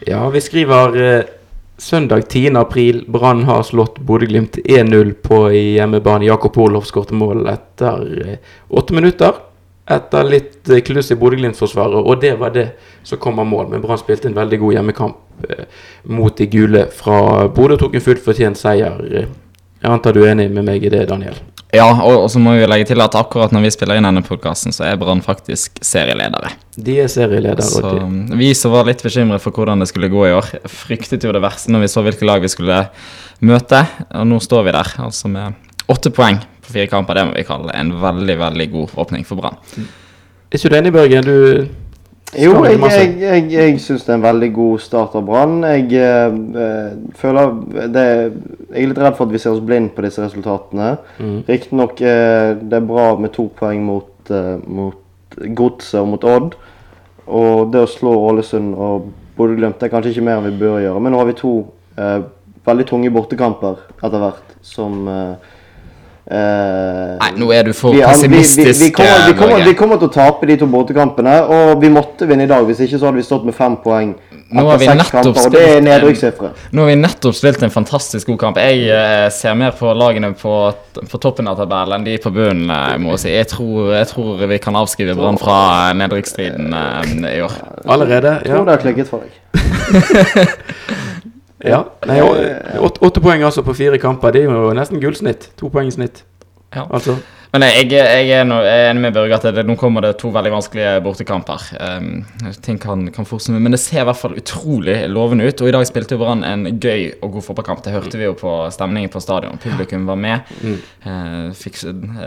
Ja, vi skriver eh, søndag 10. april. Brann har slått Bodø-Glimt 1-0 på hjemmebane. Jakob Olof skåret mål etter eh, åtte minutter. Etter litt eh, kluss i Bodø-Glimt-forsvaret, og det var det som kom av mål. Men Brann spilte en veldig god hjemmekamp eh, mot de gule fra Bodø. Tok en fullt fortjent seier. Eh, Jeg antar du er enig med meg i det, Daniel? Ja, og, og så må vi legge til at akkurat når vi spiller inn denne podkasten, så er Brann faktisk serieledere. De er serieledere. Så de, vi som var litt bekymret for hvordan det skulle gå i år, fryktet jo det verste når vi så hvilke lag vi skulle møte. Og nå står vi der, altså med åtte poeng på fire kamper. Det må vi kalle en veldig, veldig god åpning for Brann. er ikke du enig, Børgen? Du Jo, jeg, jeg, jeg, jeg syns det er en veldig god start av Brann. Jeg eh, føler det Jeg er litt redd for at vi ser oss blind på disse resultatene. Mm. Riktignok eh, det er bra med to poeng mot, eh, mot Godset og mot Odd. Og det å slå Ålesund og Bodø-Glimt er kanskje ikke mer enn vi bør gjøre. Men nå har vi to eh, veldig tunge bortekamper etter hvert som eh, eh, Nei, nå er du for vi, vi, pessimistisk. vi, vi, kommer, vi, kommer, vi kommer til å tape de to bortekampene, og vi måtte vinne i dag. Hvis ikke så hadde vi stått med fem poeng Nå har kamper, er spilt Nå har vi nettopp spilt en fantastisk god kamp. Jeg eh, ser mer på lagene på, på toppen av tabellen enn de på bunnen. eh, må jeg si. Jeg tror, jeg tror vi kan avskrive Brann fra eh, nedrykksstriden eh, i år. allerede? Jeg tror det har klikket for deg. ja. Nei, åtte, åtte poeng altså på fire kamper. Det er jo nesten gullsnitt. To poeng i snitt. Ja. Altså. Men jeg, jeg, er no, jeg er enig med Børge at det, nå kommer det to veldig vanskelige bortekamper. Um, ting kan, kan fort men det ser i hvert fall utrolig lovende ut. Og i dag spilte jo Brann en gøy og god fotballkamp. Det hørte vi jo på stemningen på stadion. Publikum var med. Eh, fikk,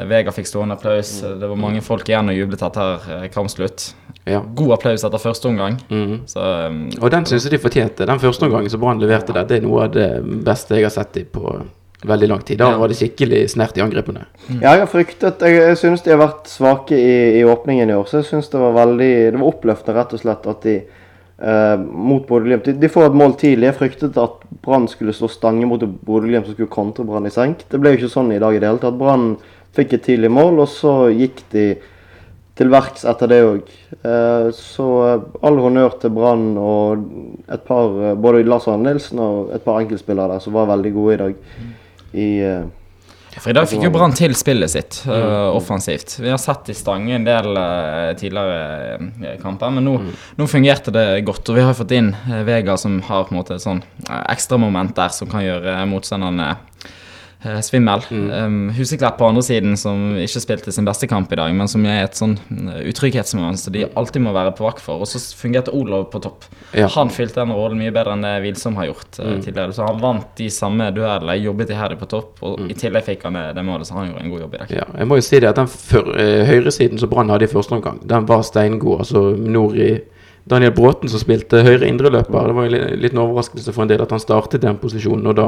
Vega fikk stående applaus. Det var mange folk igjen og jublet etter eh, kampslutt. Ja. God applaus etter første omgang. Mm. Så um, Og den syns jeg de fortjente. Den første omgangen som Brann leverte der, det er noe av det beste jeg har sett dem på veldig lang tid. Da Ja. var det skikkelig snert i angrepene. Ja, jeg har fryktet Jeg, jeg syns de har vært svake i, i åpningen i år, så jeg syns det var veldig Det var oppløftende rett og slett at de eh, mot Bodø-Glimt de, de får et mål tidlig. Jeg fryktet at Brann skulle slå stange mot Bodø-Glimt som skulle kontre Brann i senk. Det ble jo ikke sånn i dag i det hele tatt. Brann fikk et tidlig mål, og så gikk de til verks etter det òg. Så eh, all honnør til Brann og et par eh, Både Lars Arne Nilsen og et par enkeltspillere der som var veldig gode i dag. I eh, For i dag fikk jo Brann til spillet sitt uh, offensivt. Vi har sett i stange en del uh, tidligere øh, kamper, men nå, nå fungerte det godt. Og vi har fått inn Vega som har på en måte et sånn ekstramoment der som kan gjøre motstanderne svimmel. Um, Huseklepp på andre siden som ikke spilte sin beste kamp i dag, men som er et sånn øh, utrygghetsmoment som de alltid må være på vakt for. Og så fungerte Olav på topp. Ja. Han fylte den rollen mye bedre enn det Wilsom har gjort mm. tidligere. Så han vant de samme duellene, jobbet iherdig på topp, og i tillegg fikk han det, målet, så han gjorde en god jobb i dag. Ja, jeg må jo si det at den eh, høyresiden som Brann hadde i første omgang, den var steingod. Altså Nori Daniel Bråten som spilte høyre indreløper. Det var jo liten litt en overraskelse for en del at han startet den posisjonen. Og da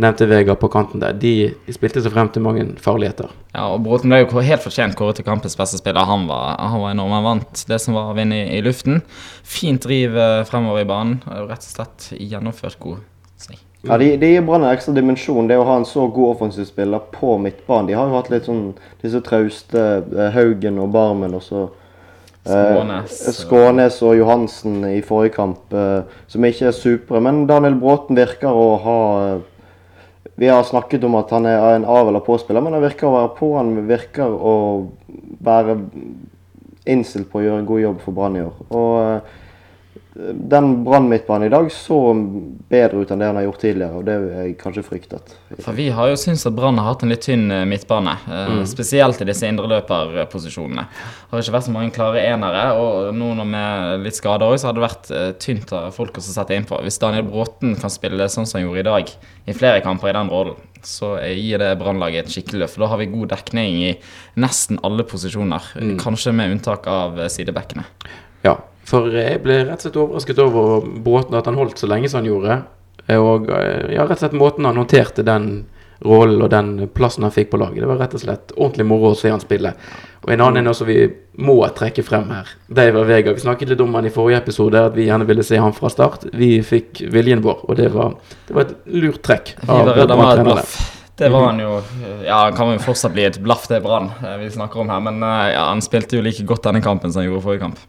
nevnte Vegard på kanten der. De, de spilte seg frem til mange farligheter. Ja, og Bråten ble jo helt fortjent kåret til kampens beste spiller. Han var, han var enorm. Han vant det som var å vinne i, i luften. Fint driv eh, fremover i banen. og Rett og slett gjennomført god. snig. Ja, de, de gir Brann en ekstra dimensjon. Det å ha en så god offensiv spiller på midtbanen. De har jo hatt litt sånn disse trauste eh, Haugen og Barmen og så eh, Skånes. Skånes og Johansen i forrige kamp, eh, som ikke er supre. Men Daniel Bråten virker å ha eh, Vi har snakket om at han er en av- eller påspiller, men han virker å være på. Han virker å være innstilt på å gjøre en god jobb for Brann i år. Og eh, den Brann midtbanen i dag så bedre ut enn det han har gjort tidligere, og det er jeg kanskje fryktet. For vi har jo syntes at Brann har hatt en litt tynn eh, midtbane. mm. Spesielt i disse indreløperposisjonene. Det har ikke vært så mange klare enere, og nå når med litt skader òg, så hadde det vært eh, tynt av folk å sette innpå. Hvis Daniel Bråten kan spille sånn som han gjorde i dag, i flere kamper i den rollen, så eh, gir det Brannlaget et skikkelig løft. Da har vi god dekning i nesten alle posisjoner, kanskje med unntak av eh, sidebekkene. Ja, for jeg ble rett og slett overrasket over båten, at han holdt så lenge som han gjorde. Og eh, ja, rett og slett måten han håndterte den rollen og den plassen han fikk på laget. Det var rett og slett ordentlig moro å se han spille. Og en annen som vi må trekke frem her, David Vega. Vi snakket litt om han i forrige episode, at vi gjerne ville se han fra start. Vi fikk viljen vår, og det var, det var et lurt trekk. av Brann-trenerne. Det var han jo Ja, han kan jo fortsatt bli et blaff til Brann, eh, vi snakker om her. Men eh, ja, han spilte jo like godt denne kampen som han gjorde forrige kamp.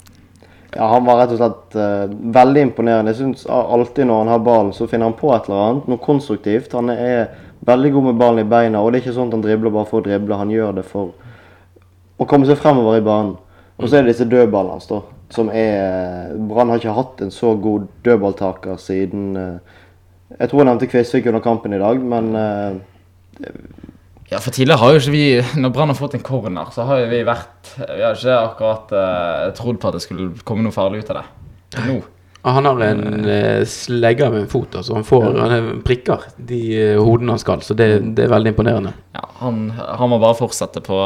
Ja, Han var rett og slett uh, veldig imponerende. Jeg synes Alltid når han har ballen, så finner han på et eller annet. Noe konstruktivt. Han er veldig god med ballen i beina. Og det er ikke sånn at han dribler bare for å drible. Han gjør det for å komme seg fremover i banen. Og så er det disse dødballene hans, da. Som er Brann har ikke hatt en så god dødballtaker siden uh, Jeg tror jeg nevnte Kvisvik under kampen i dag, men eh, Ja, for tidligere har jo ikke vi Når Brann har fått en corner, så har jo vi vært Vi har ikke akkurat uh, trodd på at det skulle komme noe farlig ut av det. Nå. Han har en uh, slegge med en fot. altså Han får han er- prikker de uh, hodene han skal, så det, det er veldig imponerende. Ja, han, han må bare fortsette på,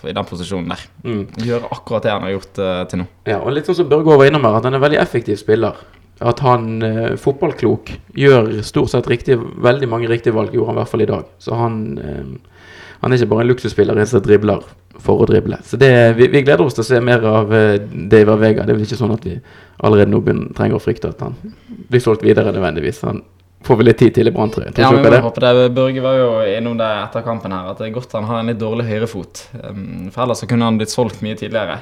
på, i den posisjonen der. Mm. Gjøre akkurat det han har gjort uh, til nå. Ja, og litt sånn som Børge var innom her, at han er en veldig effektiv spiller. At han eh, fotballklok gjør stort sett riktig, veldig mange riktige valg, gjorde han i hvert fall i dag. Så han, eh, han er ikke bare en luksusspiller en som dribler for å drible. Så det, vi, vi gleder oss til å se mer av eh, David Vega. Det er vel ikke sånn at vi allerede nå begynner, trenger å frykte at han blir solgt videre nødvendigvis. Han får vel litt tid til i Brann, tror jeg. Ja, vi må håpe det? Børge var jo innom det etter kampen her, at det er godt han har en litt dårlig høyrefot. Um, for ellers så kunne han blitt solgt mye tidligere.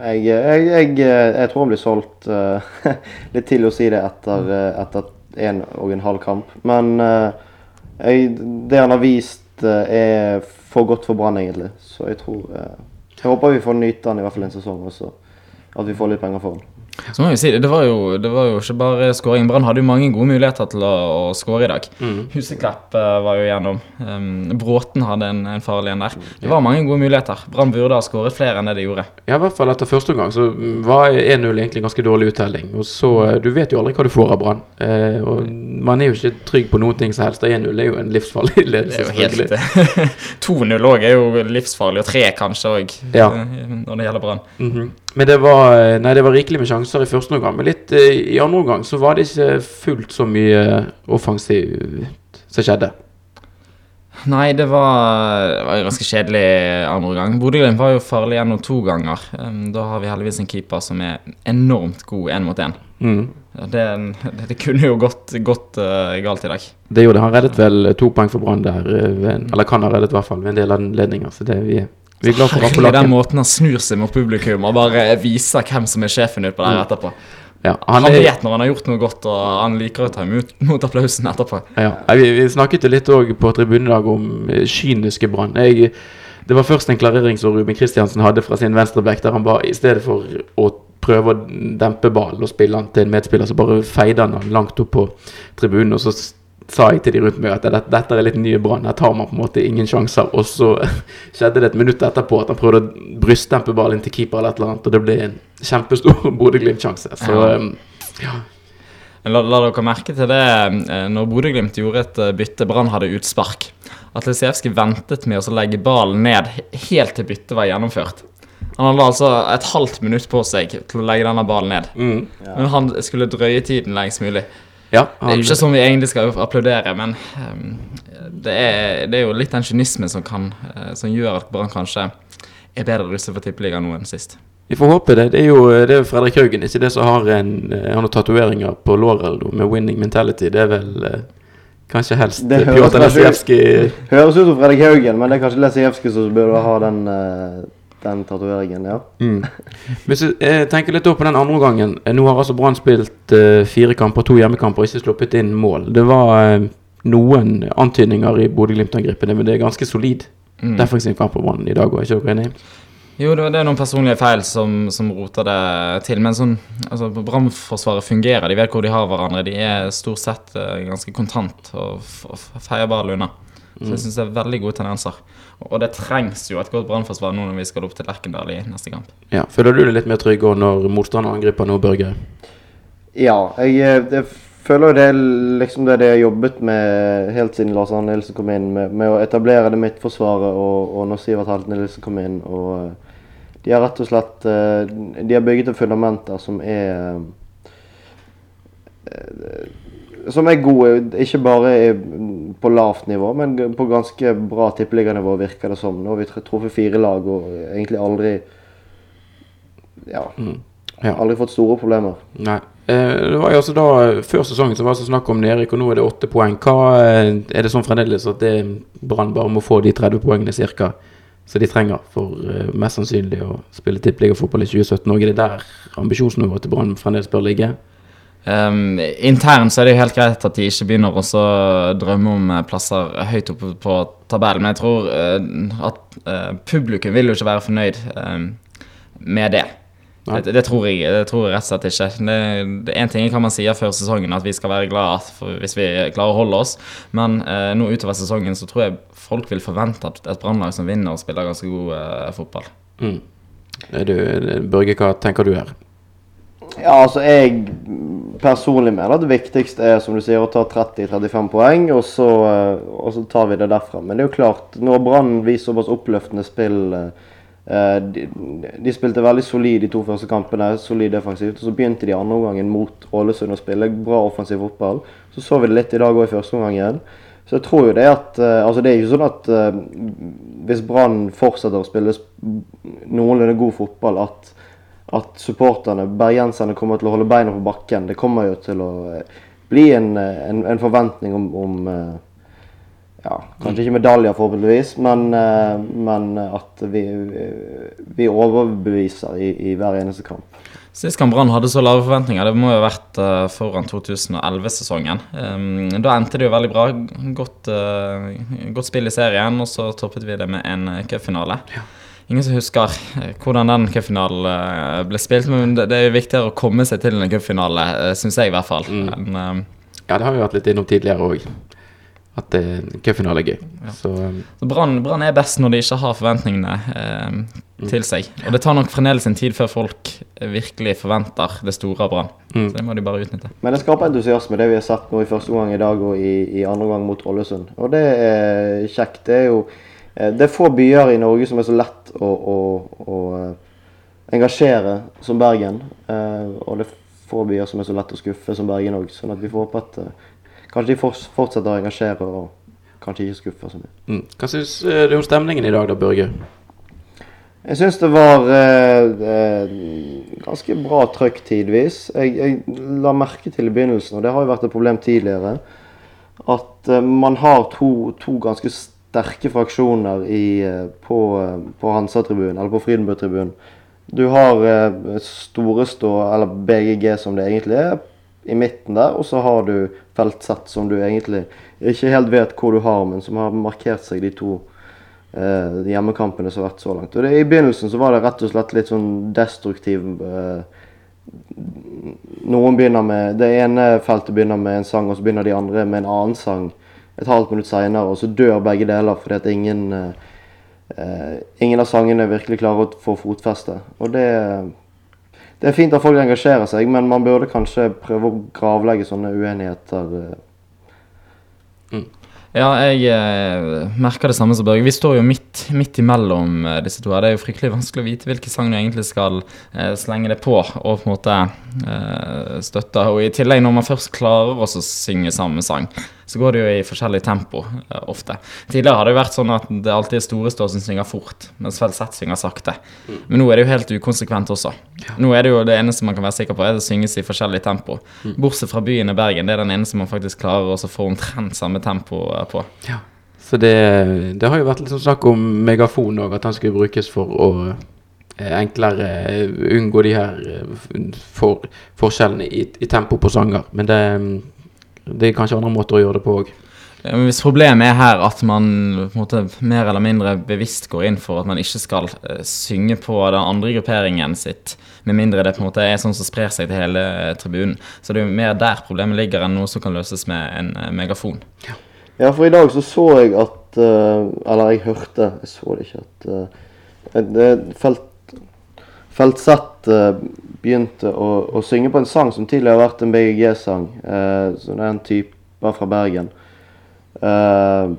Jeg, jeg, jeg, jeg tror han blir solgt uh, Litt tidlig å si det etter, eh, etter en og en halv kamp. Men uh, det han har vist, uh, er for godt for Brann, egentlig. Så jeg tror Jeg håper vi får nyte han i hvert fall en sesong også. At vi får litt penger for han. Så må vi si det, det var jo, det var jo ikke bare skåring. Brann hadde jo mange gode muligheter til å, å skåre i dag. Mm. Huseklepp uh, var jo igjennom. Um, Bråten hadde en, en farlig en der. Det var mange gode muligheter. Brann burde ha skåret flere enn det de gjorde. Ja, i hvert fall etter første omgang så var 1-0 egentlig ganske dårlig uttelling. Og så, eh, Du vet jo aldri hva du får av Brann. Eh, og man er jo ikke trygg på noen ting som helst. 1-0 er jo en livsfarlig Det ledelse. er jo helt 2-0 òg er jo livsfarlig, og 3 kanskje òg, Ja. når det gjelder Brann. Mhm. Men det var, nei, det var rikelig med sjanser i første omgang. Men litt eh, i andre omgang så var det ikke fullt så mye offensivt som skjedde. Nei, det var, det var en ganske kjedelig andre gang. Bodø-Glimt var jo farlig gjennom to ganger. Da har vi heldigvis en keeper som er enormt god én mot én. Mm. Det, det, kunne jo gått, gått uh, galt i dag. Det gjorde det. Han reddet vel to poeng for Brann der. eh, Eller kan ha reddet, i hvert fall, ved en del av den ledninga. Så det vi, vi er glad for Herregud, den måten han snur seg mot publikum og bare viser hvem som er sjefen utpå der etterpå. Ja, Han, han vet når han har gjort noe godt, og han liker å ta imot mot applausen etterpå. Ja, vi, vi snakket jo litt òg på tribunen i dag om eh, kyniske Brann. Det var først en klarering som Ruben Kristiansen hadde fra sin venstreback, der han bare i stedet for å prøve å dempe ballen og spille han til en medspiller, så bare feide han han langt opp på tribunen. Og så sa jeg til de rundt meg at dette, dette er litt nye Brann, her tar man på en måte ingen sjanser. Og så skjedde det et minutt etterpå at han prøvde å brystdempe ballen til keeper eller et eller annet, og det ble en kjempestor Bodø-Glimt-sjanse. Så Ja. um, La, la dere merke til det eh, når Bodø-Glimt gjorde et eh, bytte, Brann hadde utspark. At Lisejevskij ventet med å legge ballen ned helt til byttet var gjennomført. Han hadde altså et halvt minutt på seg til å legge denne ballen ned. mm, Men han skulle drøye tiden lengst mulig. Ja, Det er jo ikke sånn vi egentlig skal applaudere, men um, det, er, det er jo litt den kynismen som, kan, uh, som gjør at Brann kanskje er bedre russet for Tippeligaen nå enn sist. Vi får håpe det. Det er jo det er Fredrik Haugen, ikke det som har en eh, Han har tatoveringer på låret med 'winning mentality'. Det er vel uh, kanskje helst Pjotr Lesijevskij Høres ut som Fredrik Haugen, men det er kanskje Lesijevskij som burde ha den, eh, den tatoveringen, ja. mm. Hvis jeg eh, tenker litt på den andre omgangen eh, Nå har altså Brann spilt uh, fire kamper, to hjemmekamper, og ikke sluppet inn mål. Det var uh, noen antydninger i Bodø-Glimt-angrepene, men det er ganske solid Mm. defensiv kamp på Brann i dag. Og er ikke dere enig? Jo, det, det er noen personlige feil som, som roter det til. Men sånn, altså, Brannforsvaret fungerer. De vet hvor de har hverandre. De er stort sett ganske kontant og, f- og feier ballen unna. Så jeg syns det er veldig gode tendenser. Og det trengs jo et godt brannforsvar nå når vi skal opp til Lerkendal i neste kamp. Ja, Føler du deg litt mer trygg når motstanderen angriper nå, Børge? Ja, jeg, eh, jeg føler jo det er liksom det de har jobbet med helt siden Lars Arne Nilsen kom inn, med, med å etablere det midtforsvaret og, og når Sivert Helt Nilsen kom inn. og eh, De har rett og slett eh, De har bygget et fundament der som er eh, som er gode, ikke bare på lavt nivå, men på ganske bra tippeliganivå, virker det som. Nå har vi tr- truffet fire lag og egentlig aldri Ja, Ja. aldri fått store problemer. Nei. Eh, det var jo altså da, Før sesongen så var det snakk om nedrykk, og nå er det åtte poeng. Hva, eh, er det sånn fremdeles at det Brann bare må få de 30 poengene cirka? som de trenger for uh, mest sannsynlig å spille tippeligafotball i 2017. Og er det der ambisjonsnivået til Brann fremdeles bør ligge? Um, internt så er det jo helt greit at de ikke begynner å drømme om plasser høyt oppe på tabellen, men jeg tror uh, at uh, publikum vil jo ikke være fornøyd um, med det. Det, det, tror jeg, det tror jeg rett og slett ikke. Det, det Én ting kan man si før sesongen, at vi skal være glad hvis vi klarer å holde oss. Men uh, nå utover sesongen så tror jeg folk vil forvente at et Brannlag som vinner, spiller ganske god eh, fotball. Mm. Du, Børge, hva tenker du her? Ja, altså Jeg personlig mener at det viktigste er som du sier, å ta 30-35 poeng, og så, eh, og så, tar vi det derfra. Men det er jo klart, når Brann viser såpass oppløftende spill eh, Eh, de, de, spilte veldig solid de to første kampene, solid defensivt. og Så begynte de andre omgangen mot Ålesund å spille bra offensiv fotball. Så så vi det litt i dag òg i første omgang. Så jeg tror jo det at Altså det er ikke sånn at hvis Brann fortsetter å spille noenlunde god fotball, at, at supporterne, bergenserne, kommer til å holde beina på bakken. Det kommer jo til å bli en, en, en forventning om, om uh, ja, Kanskje ikke medaljer, forhåpentligvis, men, eh, men at vi, vi overbeviser i, i, hver eneste kamp. Sist gang Brann hadde så lave forventninger, det må jo ha vært foran 2011-sesongen. Um, da endte det jo veldig bra. Godt, godt, spill i serien, og så toppet vi det med en cupfinale. Ja. Ingen som husker hvordan den cupfinalen ble spilt, men det, er jo viktigere å komme seg til en cupfinale, syns jeg i hvert fall. Mm. Men, uh, ja, det har vi vært litt innom tidligere òg at cupfinale er gøy. Ja. Så, um, Brann er best når de ikke har forventningene eh, mm. til seg. Og det tar nok fremdeles en tid før folk virkelig forventer det store av Brann. Mm. Så det må de bare utnytte. Men det skaper entusiasme, det vi har sett nå i første gang i dag og i, i andre gang mot Ålesund. Og det er kjekt. Det er jo eh, det er få byer i Norge som er så lett å, å, å eh, engasjere som Bergen. Eh, og det er få byer som er så lett å skuffe som Bergen òg. Sånn at vi får håpe at kanskje de fortsetter å engasjere og kanskje ikke skuffer så mye. Mm. Hva syns eh, du om stemningen i dag da, Børge? Jeg syns det var eh, eh, ganske bra trøkk tidvis. Jeg, jeg, la merke til i begynnelsen, og det har jo vært et problem tidligere, at eh, man har to, to, ganske sterke fraksjoner i, eh, på, eh, på Hansa-tribunen, eller på Frydenburg-tribunen. Du har eh, Storestå, eller BGG som det egentlig er, i midten der. Og så har du feltsett som du egentlig ikke helt vet hvor du har, men som har markert seg de to eh, hjemmekampene som har vært så langt. Og det, I begynnelsen så var det rett og slett litt sånn destruktiv eh, Noen begynner med Det ene feltet begynner med en sang, og så begynner de andre med en annen sang et halvt minutt seinere, og så dør begge deler fordi at ingen eh, ingen av sangene virkelig klarer å få fotfeste. Og det det er fint at folk engasjerer seg, men man burde kanskje prøve å gravlegge sånne uenigheter. Eh. Mm. Ja, jeg eh, merker det samme som Børge. Vi står jo midt, midt imellom eh, disse to. her. Det er jo fryktelig vanskelig å vite hvilke sang du egentlig skal eh, slenge det på og på en måte eh, støtte. Og i tillegg, når man først klarer å synge samme sang, så går det jo i forskjellig tempo uh, ofte. Tidligere har det jo vært sånn at det alltid er Storestå som synger fort, mens Felsett synger sakte. Mm. Men nå er det jo helt ukonsekvent også. Nå er det jo det eneste man kan være sikker på, er at det synges i forskjellig tempo. Mm. Bortsett fra byen i Bergen, det er den eneste man faktisk klarer å få omtrent samme tempo uh, på. Ja. Så det, det, har jo vært litt sånn snakk om megafon òg, at den skulle brukes for å eh, enklere unngå de her for, forskjellene i, i, tempo på sanger. Men det, det er kanskje andre måter å gjøre det på òg. Hvis problemet er her at man på en måte, mer eller mindre bevisst går inn for at man ikke skal uh, synge på den andre grupperingen sitt, med mindre det på en måte er sånn som sprer seg til hele uh, tribunen, så det er jo mer der problemet ligger enn noe som kan løses med en uh, megafon. Ja. ja. for i dag så så jeg at Eller jeg hørte, jeg så det ikke, at det felt, Feltsett begynte å, å, synge på en sang som tidligere har vært en BGG-sang. Uh, så det er en type fra Bergen. Uh,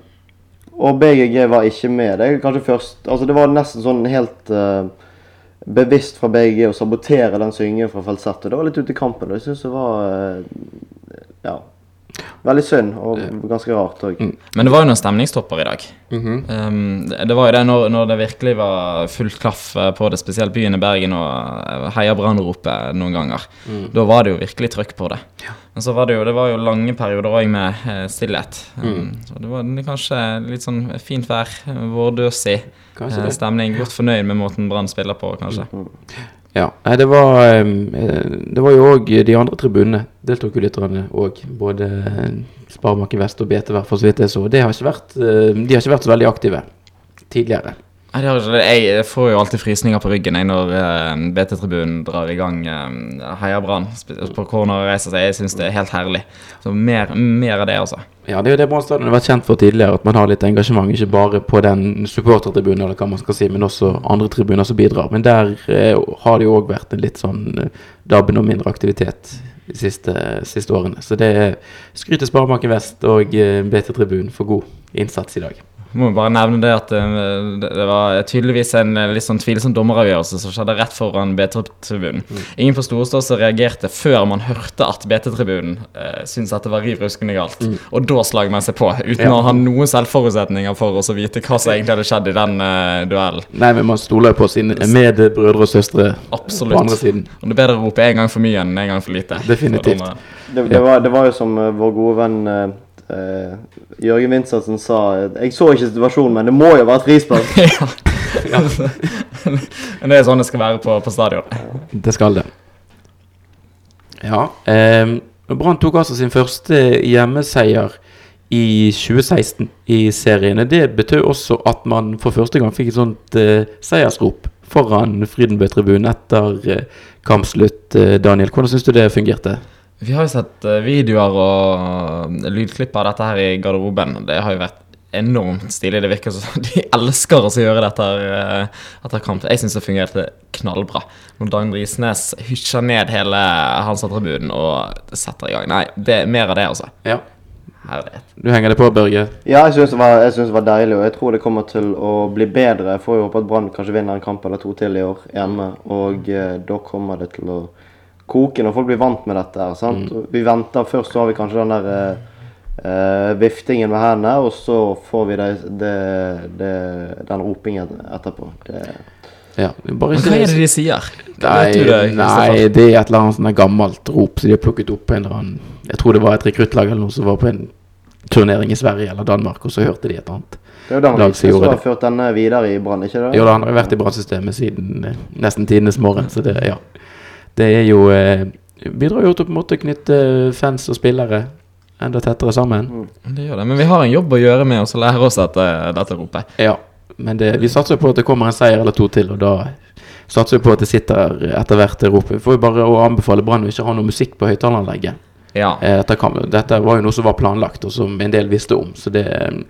og BGG var ikke med. Det er kanskje først Altså det var nesten sånn helt uh, bevisst fra BGG å sabotere den syngingen fra falsettet. Det var litt ute i kampen. Og jeg syns det var eh, Ja. Veldig synd, og ganske rart òg. Mm. Men det var jo noen stemningstopper i dag. Mm -hmm. um, det var jo det når, når, det virkelig var fullt klaff eh, på det, spesielt byen i Bergen, og eh, heia brannropet noen ganger. Mm. Da var det jo virkelig trøkk på det. Ja. Men så var det jo, det var jo lange perioder òg med eh, stillhet. Um, Så det var kanskje litt sånn fint vær, vårdøsig stemning. Godt fornøyd med måten Brann spiller på, kanskje. Ja. Nei, det var eh, Det var jo òg de andre tribunene. Deltok jo litt òg. Både eh, Sparebanken Vest og BT, hvert fall så vidt jeg så. Det har vært, eh, de har ikke vært så veldig aktive tidligere. Det. Jeg får jo alltid frysninger på ryggen jeg, når eh, BT-tribunen drar i gang eh, Heia Brann på corner og reiser seg. Jeg syns det er helt herlig. Så mer, mer av det, altså. Ja, det er jo det Brann har vært kjent for tidligere, at man har litt engasjement. Ikke bare på den supportertribunen, eller hva man skal si, men også andre tribuner som bidrar. Men der eh, har det jo òg vært en litt sånn dabben og mindre aktivitet de siste, siste årene. Så det skryter skryt Sparebanken Vest og BT-tribunen for god innsats i dag. Må jo bare nevne det at eh, det, det var tydeligvis en eh, litt sånn tvilsom dommeravgjørelse som skjedde rett foran BT-tribunen. Ingen på Storestad reagerte før man hørte at BT-tribunen eh, syntes at det var riv ruskende galt. Og da slag man seg på, uten Ja. å ha noen selvforutsetninger for oss å vite hva som egentlig hadde skjedd i den eh, duellen. Nei, men man stoler på sine medbrødre og søstre Absolutt. på andre siden. Og det er bedre å rope en gang for mye enn en gang for lite. Definitivt. For Det, det, var, det var jo som eh, vår gode venn eh, eh, Jørgen Vincentsen sa eh, Jeg så ikke situasjonen, men det må jo være et frispark. ja. Men det er sånn det skal være på, på stadion. Det skal det. Ja. Eh, Brann tok altså sin første hjemmeseier i 2016 i seriene. Det betød også at man for første gang fikk et sånt eh, seiersrop foran Frydenbø-tribunen etter eh, kampslutt. Eh, Daniel, hvordan syns du det fungerte? Vi har jo sett eh, videoer og eh, lydklipp av dette her i garderoben. Det har jo vært enormt stilig. Det virker som de elsker å gjøre dette her, eh, etter kamp. Jeg syns det fungerte knallbra. Når Dagn Risnes hysjer ned hele Hansa-tribunen og setter i gang. Nei, det er mer av det, altså. Ja. Herlighet. Du henger det på, Børge? Ja, jeg syns det, det var deilig, og jeg tror det kommer til å bli bedre. Jeg får jo håpe at Brann kanskje vinner en kamp eller to til i år hjemme. Og eh, da kommer det til å koke når folk blir vant med dette. Og Vi venter først, så har vi kanskje den der eh, eh, viftingen med hendene, og så får vi det, det, det, den ropingen etterpå. Det, Ja. Bare Men hva er det de sier? Nei, det, nei, det er et eller annet sånn gammelt rop som de har plukket opp på en eller annen Jeg tror det var et rekruttlag eller noe som var på en turnering i Sverige eller Danmark, og så hørte de et annet. det er jo Danmark som har ført denne videre i Brann, ikke det? Jo han har vært i brannsystemet siden eh, nesten tidenes morgen, så det, ja. Det er jo eh, Bidrar jo til å på en måte knytte fans og spillere enda tettere sammen. Det gjør det. Men vi har en jobb å gjøre med oss å lære oss dette, dette ropet. Ja. Men det, vi satser på at det kommer en seier eller to til, og da satser vi på at det sitter etter hvert det ropet. Vi får jo bare å anbefale Brann å ikke ha noe musikk på høyttaleranlegget. Ja. Eh, Dette, var jo noe som var planlagt, og som en del visste om. Så det er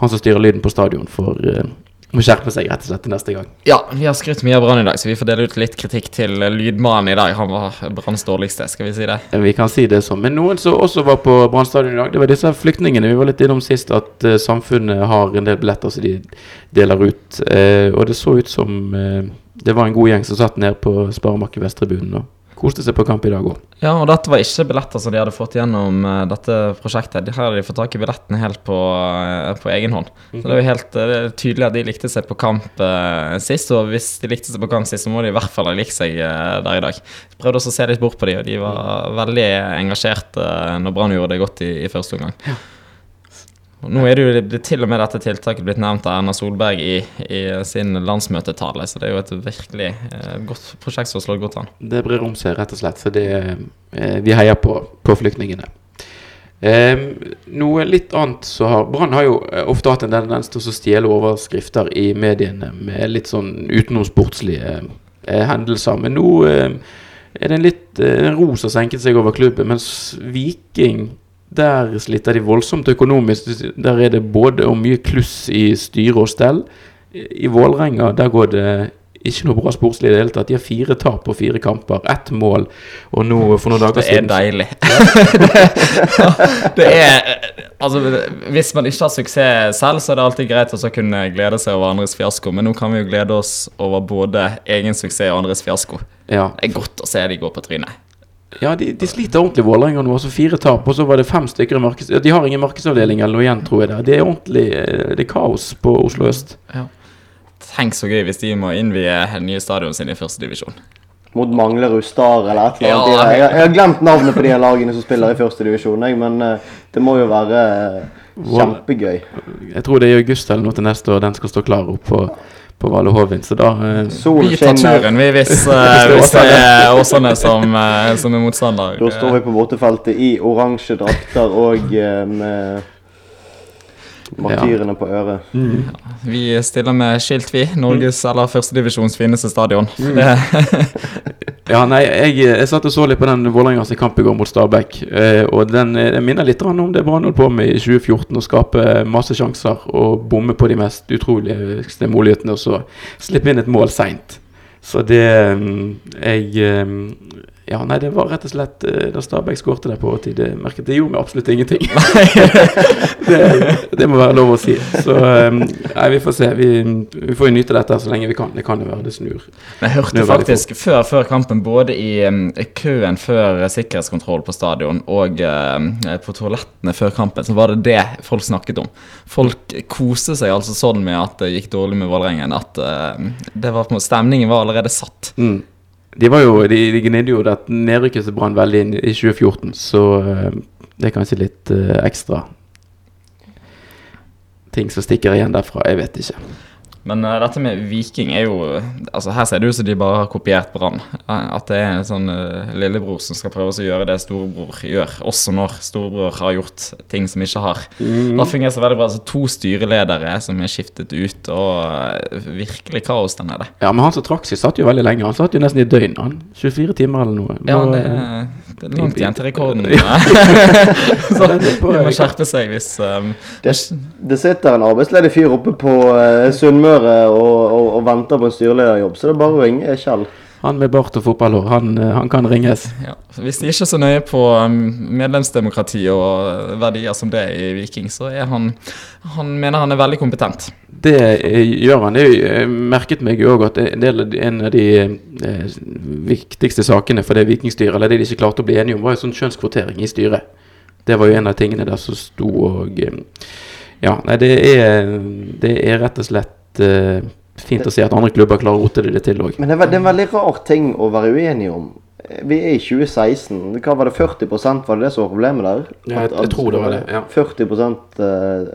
han som styrer lyden på stadion, får eh, må skjerpe seg rett og slett til neste gang. Ja, vi har skrytt mye av Brann i dag, så vi får dele ut litt kritikk til eh, lydmannen i dag. Han var Branns dårligste, skal vi si det? Vi kan si det sånn. Men noen som også var på Brann stadion i dag, det var disse flyktningene. Vi var litt innom sist at uh, samfunnet har en del billetter som de deler ut. Uh, og det så ut som uh, det var en god gjeng som satt ned på Sparemarken Vest-tribunen og koste seg på kamp i dag òg. Ja, og dette var ikke billetter som de hadde fått gjennom eh, dette prosjektet. De- Her hadde de fått tak i billettene helt på, eh, på egen hånd. Så det er jo helt eh, det er tydelig at de likte seg på kamp eh, sist, og hvis de likte seg på kamp sist, så må de i hvert fall ha likt seg eh, der i dag. Jeg prøvde også å se litt bort på de, og de var veldig engasjert eh, når Brann gjorde det godt i, i første omgang. Og nå er det jo det, til og med dette tiltaket blitt nevnt av Erna Solberg i, i sin landsmøtetale, så det er jo et virkelig eh, godt prosjekt som slår godt an. Det brer om seg, rett og slett. Så det, eh, vi heier på, på flyktningene. Eh, noe litt annet så har Brann har jo eh, ofte hatt en tendens til å stjele overskrifter i mediene med litt sånn utenomsportslige eh, hendelser. Men nå eh, er det en litt en ro som senket seg over klubben, mens Viking der sliter de voldsomt økonomisk. Der er det både og mye kluss i styre og stell. I Vålerenga der går det ikke noe bra sportslig i det hele tatt. De har fire tap på fire kamper, ett mål. Og nå for noen dager Det er deilig. det er Altså, hvis man ikke har suksess selv, så er det alltid greit å kunne glede seg over andres fiasko, men nå kan vi jo glede oss over både egen suksess og andres fiasko. Ja, Det er godt å se de går på trynet. Ja de, de sliter ordentlig Vålerenga nå. Altså fire tap, og så var det fem stykker i markeds... De har ingen markedsavdeling eller noe igjen, tror jeg. Det Det er ordentlig eh, Det er kaos på Oslo øst. Tenk så gøy hvis de må innvie nye stadion sin i første divisjon. mot Manglerud Star eller et eller annet. Ja. jeg, jeg har glemt navnet på de lagene som spiller i første divisjon, men eh, det må jo være eh, kjempegøy. Jeg tror det er i august eller noe til neste år den skal stå klar opp på, på Valle Hovin. Så da eh, Sol Vi tar turen, vi, hvis, eh, hvis det er Åsane som, eh, som er motstander. Da står vi på båtefeltet i oransje drakter og eh, med martyrene på øret. Vi stiller med skilt, vi. Norges eller førstedivisjons fineste stadion. Det, Ja, nei, jeg, jeg satt og så litt på den Vålerengas kamp i går mot Stabæk. Eh, og den eh, minner litt om det Brann holdt på med i 2014. Å skape masse sjanser og bomme på de mest utrolige mulighetene, og så slippe inn et mål seint. Så det mm, Jeg mm, Ja, nei, det var rett og slett eh, Da Stabæk skårte der på overtid, det merket det gjorde meg absolutt ingenting. det, det må være lov å si. Så um, nei, vi får se. Vi, vi får jo nyte dette så lenge vi kan. Det kan jo være det snur. Jeg hørte faktisk før, før kampen, både i um, køen før sikkerhetskontroll på stadion og em, på toalettene før kampen, så var det det folk snakket om. Folk koste seg altså sånn med at det gikk dårlig med Vålerengen, at uh, det var på stemningen var allerede satt. Mm. De jo, de, de gnidde jo dette nedrykket som Brann veldig inn i 2014, så eh, det er kanskje litt eh, ekstra ting som stikker igjen derfra. Jeg vet ikke. Men uh, dette med Viking er jo Altså Her ser det ut som de bare har kopiert Brann. Eh, At det er en sånn uh, lillebror som skal prøve å gjøre det storebror gjør, også når storebror har gjort ting som ikke har. Da fungerer det veldig bra. Altså, to styreledere som er skiftet ut, og uh, virkelig kaos der nede. Ja, men han som trakk seg, satt jo veldig lenge. Han satt jo nesten i døgnet, han 24 timer eller noe. Ja, det det, det langt igjen til rekorden. Ja. Er på- de må skjerpe seg hvis um, Det, det sitter en arbeidsledig fyr oppe på uh, Sunnmøre og, og, og venter på en styrelederjobb, så det er bare å ringe Kjell. Han med bart og fotballhår, han, eh, han kan ringes. ja. Hvis de ikke er så nøye på um, medlemsdemokrati og verdier som det i Viking, så er han Han mener han er veldig kompetent. Det eh, gjør han. Jeg eh, merket meg òg at en, del, en av de viktigste sakene for det vikingstyret, eller det de ikke klarte å bli enige om, var jo sånn kjønnskvotering i styret. Det var jo en av tingene der som sto og Ja, nei, det er, det er rett og slett fint å se at andre klubber klarer å rote det til òg. Men det er, det er en veldig rar ting å være uenig om. Vi er i 2016. Hva var det 40 var det det som var problemet der? Ja, jeg- jeg tror det var det, ja. 40 eh,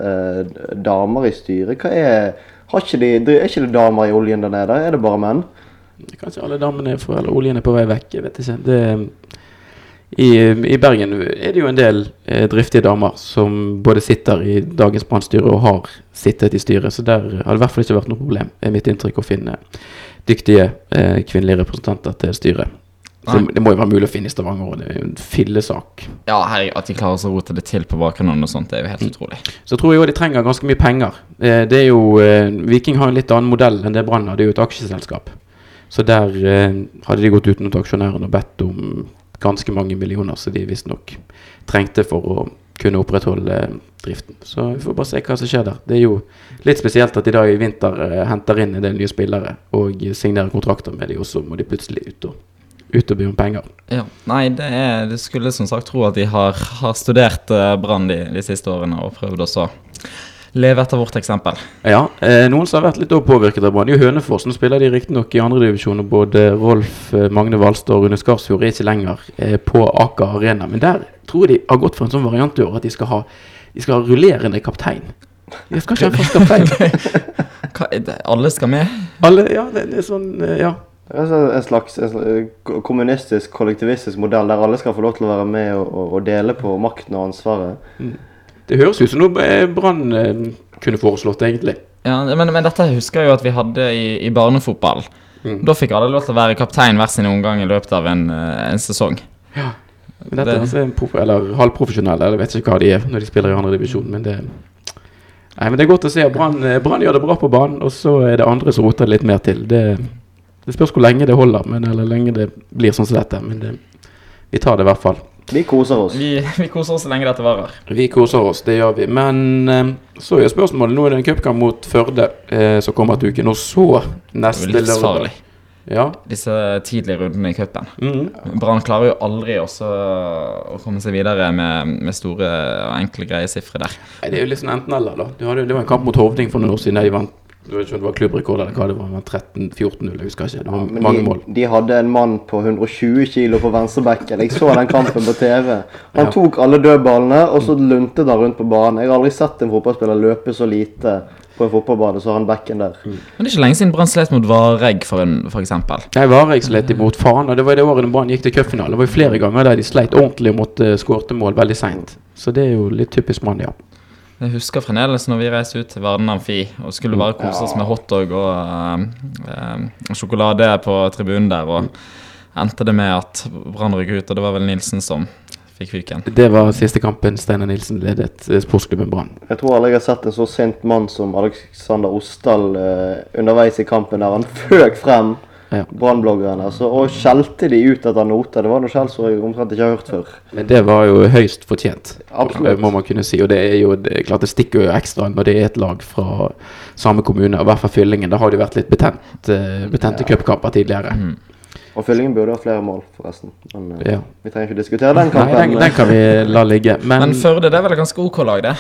eh, damer i styret. Hva er har ikke de, Er ikke det damer i oljen der nede? Er det bare menn? Kanskje alle damene er for, eller oljen er på vei vekk, jeg vet ikke. Det, i, I Bergen er det jo en del eh, driftige damer som både sitter i dagens brannstyre og har sittet i styret, så der har det i hvert fall ikke vært noe problem, er mitt inntrykk, å finne dyktige eh, kvinnelige representanter til styret. Så det må jo være mulig å finne i Stavanger, og det er jo en fillesak. Ja, herregud, At de klarer å rote det til på bakgrunnen og sånt, det er jo helt utrolig. Så tror jeg òg de trenger ganske mye penger. Eh, det er jo, eh, Viking har en litt annen modell enn det Brann har. Det er jo et aksjeselskap. Så der eh, hadde de gått ut mot aksjonærene og bedt om ganske mange millioner som de visstnok trengte for å kunne opprettholde eh, driften. Så vi får bare se hva som skjer der. Det er jo litt spesielt at de da i vinter eh, henter inn en del nye spillere og signerer kontrakter med de, og så må de plutselig ut og, ut og be om penger. Ja, Nei, det er, du skulle som sagt tro at de har, har studert eh, Brann de, de siste årene og prøvd også å leve etter vårt eksempel. Ja, eh, noen som har vært litt påvirket av Brann, I jo Hønefoss. Nå spiller de riktignok i andredivisjon, og både Rolf eh, Magne Valstad og Rune Skarsfjord er ikke lenger eh, på Aker Arena. Men der tror jeg de har gått for en sånn variant i år at de skal ha, de skal ha rullerende kaptein. De skal ikke ha en fast kaptein. Hva, er det? alle skal med? Alle, ja, det, det er sånn, eh, ja. Det er altså en slags, en slags eh, kommunistisk, kollektivistisk modell der alle skal få lov til å være med og, og, dele på makten og ansvaret. Det høres ut som noe eh, Brann eh, kunne foreslått, egentlig. Ja, men, men dette husker jeg jo at vi hadde i, i barnefotball. Mm. Da fikk alle lov til å være kaptein hver sin omgang i løpet av en, eh, en sesong. Men dette Det- er altså en prof eller halvprofesjonelle, eller vet ikke hva de er når de spiller i andredivisjon, men det Nei, men det er godt å se Brann gjør det bra på banen, og så er det andre som roter det litt mer til. Det, det spørs hvor lenge det holder, men, eller lenge det blir sånn som dette. Men det, vi tar det i hvert fall. Vi koser oss. Vi, vi koser oss så lenge dette varer. Vi koser oss, det gjør vi. Men eh, så er spørsmålet Nå er det en cupkamp mot Førde eh, som kommer til uken, og så neste livsfarlig. Ja. Disse tidlige rundene i cupen. Mm. Brann klarer jo aldri også å komme seg videre med, med store og enkle greie sifre der. Nei, Det er jo litt sånn enten-eller, da. Du hadde, det var en kamp mot Hovding for noen år siden. De vant Jeg vet ikke om det var klubbrekord eller hva det var. 13-14-0, jeg husker ikke. Det var ja, mange de, mål. de hadde en mann på 120 kilo på venstrebekken. Jeg så den kampen på TV. Han Ja. tok alle dødballene, og så luntet han rundt på banen. Jeg har aldri sett en fotballspiller løpe så lite på en fotballbane så har han bekken der. Men det er ikke lenge siden Brann slet mot Varegg, for, en- for eksempel. Nei, Vareg slet imot faen, og det var i det året Brann gikk til cupfinale. Det var jo flere ganger der de sleit ordentlig og måtte skårte mål veldig seint. Så det er jo litt typisk Brann, ja. Jeg husker fremdeles når vi reiste ut til Varden Amfi og skulle bare kose oss med hotdog og eh, eh, sjokolade på tribunen der, og endte det med at Brann rykket ut, og det var vel Nilsen som fikk fyken. Det var siste kampen Steinar Nilsen ledet eh, sportsklubben Brann. Jeg tror aldri jeg har sett en så sint mann som Alexander Osdal eh, underveis i kampen der han føk frem Ja. Brann-bloggerne altså, og skjelte de ut etter noter. Det var noe skjellsord jeg omtrent ikke har hørt før. Men det var jo høyst fortjent, Absolutt. må man kunne si. Og det er jo det klart det stikker jo ekstra når det er et lag fra samme kommune, og i hvert fall Fyllingen. Da har det jo vært litt betent, eh, betente cupkamper tidligere. Og Fyllingen burde ha flere mål, forresten. Men uh, Ja. vi trenger ikke diskutere den Nei, kampen. den, den kan vi la ligge. Men, Men Førde, det er vel et ganske OK lag, det.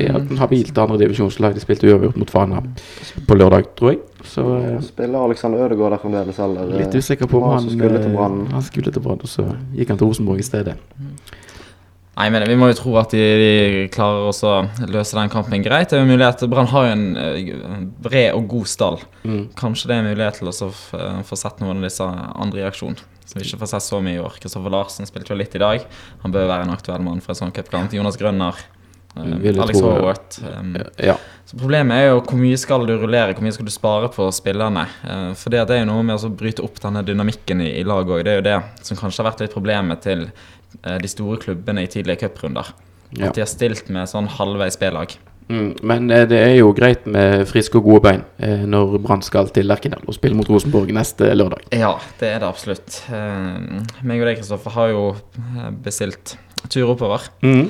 ja, et habilt andredivisjonslag. De spilte uavgjort mot Fana på lørdag, tror jeg. Så uh, Spiller Alexander Ødegaard der fremdeles, eller? litt eh, usikker på om han han, skulle til eh, Brann. han skulle til Brann, og så gikk han til Rosenborg i stedet. Nei, men Vi må jo tro at de, de klarer å løse den kampen greit. Det er jo mulighet, Brann har jo en eh, bred og god stall. Mm. Kanskje det er mulighet til å eh, få sett noen av disse andre i aksjon. Som vi ikke får sett så mye i år. Kristoffer Larsen spilte jo litt i dag. Han bør være en aktuell mann for en sånn cupkamp. Jonas Grønner. Um, Alex ja. Um, Ja. så Problemet er jo hvor mye skal du rullere, hvor mye skal du spare på spillerne. Uh, for det, det er jo noe med å bryte opp denne dynamikken i, i laget òg. Det er jo det som kanskje har vært litt problemet til de store klubbene i tidlige cuprunder. Ja. At de har stilt med sånn halvveis B-lag. Mm, men eh, det er jo greit med friske og gode bein eh, når Brann skal til Lerkendal og spille mot Rosenborg neste lørdag. Ja, det er det absolutt. Meg og deg, Kristoffer, har jo eh, bestilt tur oppover. Mm.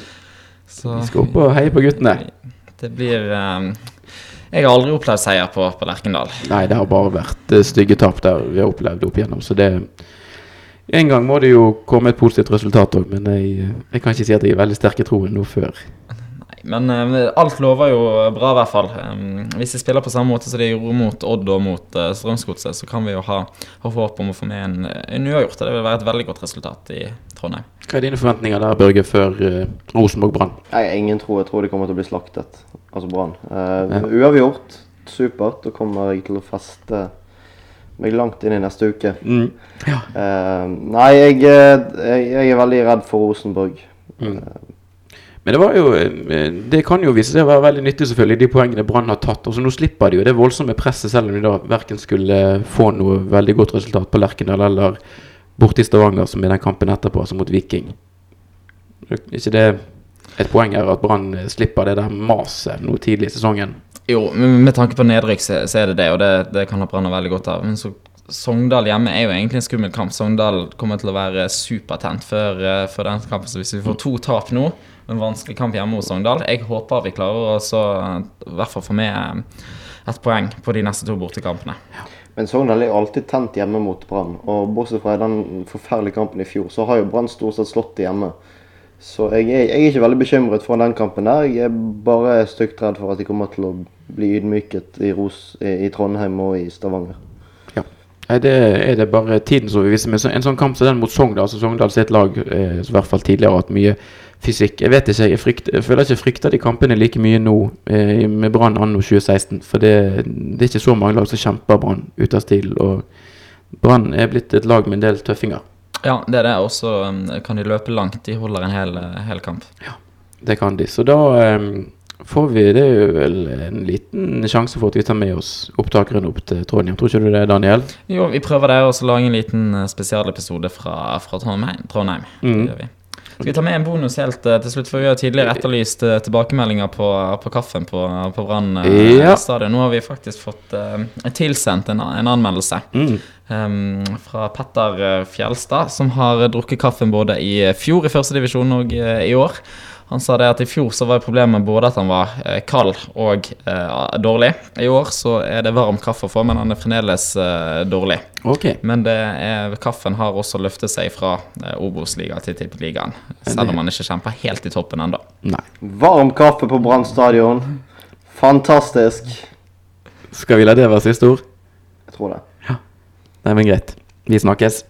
Så Vi skal opp og heie på guttene. Det blir eh, Jeg har aldri opplevd seier på, på Lerkendal. Nei, det har bare vært eh, stygge tap der vi har opplevd opp igjennom. Så det En gang må det jo komme et positivt resultat òg, men jeg, jeg kan ikke si at jeg er veldig sterk i troen nå før. Nei, men uh, alt lover jo bra, i hvert fall. Um, hvis de spiller på samme måte som de gjorde mot Odd og mot uh, Strømsgodset, så kan vi jo ha, ha håp om å få med en, en uavgjort. Det vil være et veldig godt resultat i Trondheim. Hva er dine forventninger der, Børge, før uh, Rosenborg-Brann? Jeg ingen tro. Jeg tror de kommer til å bli slaktet. Altså Brann. Uh, Ja. Uavgjort. Supert. Da kommer jeg til å feste meg langt inn i neste uke. Mm. Eh, nei, jeg, eh, jeg, jeg er veldig redd for Rosenborg. Mm. Men det var jo eh, Det kan jo vise seg å være veldig nyttig, selvfølgelig, de poengene Brann har tatt. Altså Nå slipper de jo det voldsomme presset, selv om de da verken skulle få noe veldig godt resultat på Lerkendal eller borte i Stavanger, som i den kampen etterpå, altså mot Viking. Er ikke det et poeng her at Brann eh, slipper det der maset noe tidlig i sesongen? Jo, med tanke på nedrykk, så, så er det det, og det, det kan Brann veldig godt av. Men så Sogndal hjemme er jo egentlig en skummel kamp. Sogndal kommer til å være supertent før, eh, før den kampen. Så hvis vi får to tap nå, en vanskelig kamp hjemme hos Sogndal Jeg håper vi klarer å eh, i hvert fall få med et poeng på de neste to bortekampene. Men Sogndal er jo alltid tent hjemme mot Brann. Og bortsett fra den forferdelige kampen i fjor, så har jo Brann stort sett slått det hjemme. Så jeg er, jeg er ikke veldig bekymret for den kampen der. Jeg er bare stygt redd for at de kommer til å bli ydmyket i, Ros, i, Trondheim og i Stavanger. Ja. Nei, det er det bare tiden som vil vise. Men en sånn kamp som den mot Sogndal, altså Sogndal sitt lag eh, som i hvert fall tidligere har hatt mye fysikk Jeg vet ikke, jeg, frykt, jeg føler ikke frykter de kampene like mye nå eh, med Brann anno 2016. For det, det er ikke så mange lag som kjemper Brann ut av stil. Og Brann er blitt et lag med en del tøffinger. Ja, det er det. Og så um, kan de løpe langt. De holder en hel, eh, hel kamp. Det kan de. Så da um, får vi Det er jo vel en liten sjanse for at vi tar med oss opptakeren opp til Trondheim. Tror ikke du det, Daniel? Jo, vi prøver det, og så lage en liten eh, spesialepisode fra, fra Trondheim. Trondheim. Mm. Det gjør vi. Skal vi ta med en bonus helt eh, til slutt? For vi har tidligere etterlyst eh, tilbakemeldinger på, på kaffen på, på Brann eh, Ja. stadion. Nå har vi faktisk fått tilsendt en, en anmeldelse Mm. Um, fra Petter Fjelstad, som har drukket kaffen både i fjor i førstedivisjon og i år. Han sa det at i fjor så var problemet både at han var eh, kald og eh, dårlig. I år så er det varm kaffe å få, men han er fremdeles eh, dårlig. Ok. Men det er, kaffen har også løftet seg fra eh, Obos-liga til Tippeligaen. Selv om han ikke kjemper helt i toppen ennå. Varm kaffe på Brann stadion. Fantastisk. Skal vi la det være siste ord? Jeg tror det. Ja. Nei, men greit. Vi snakkes.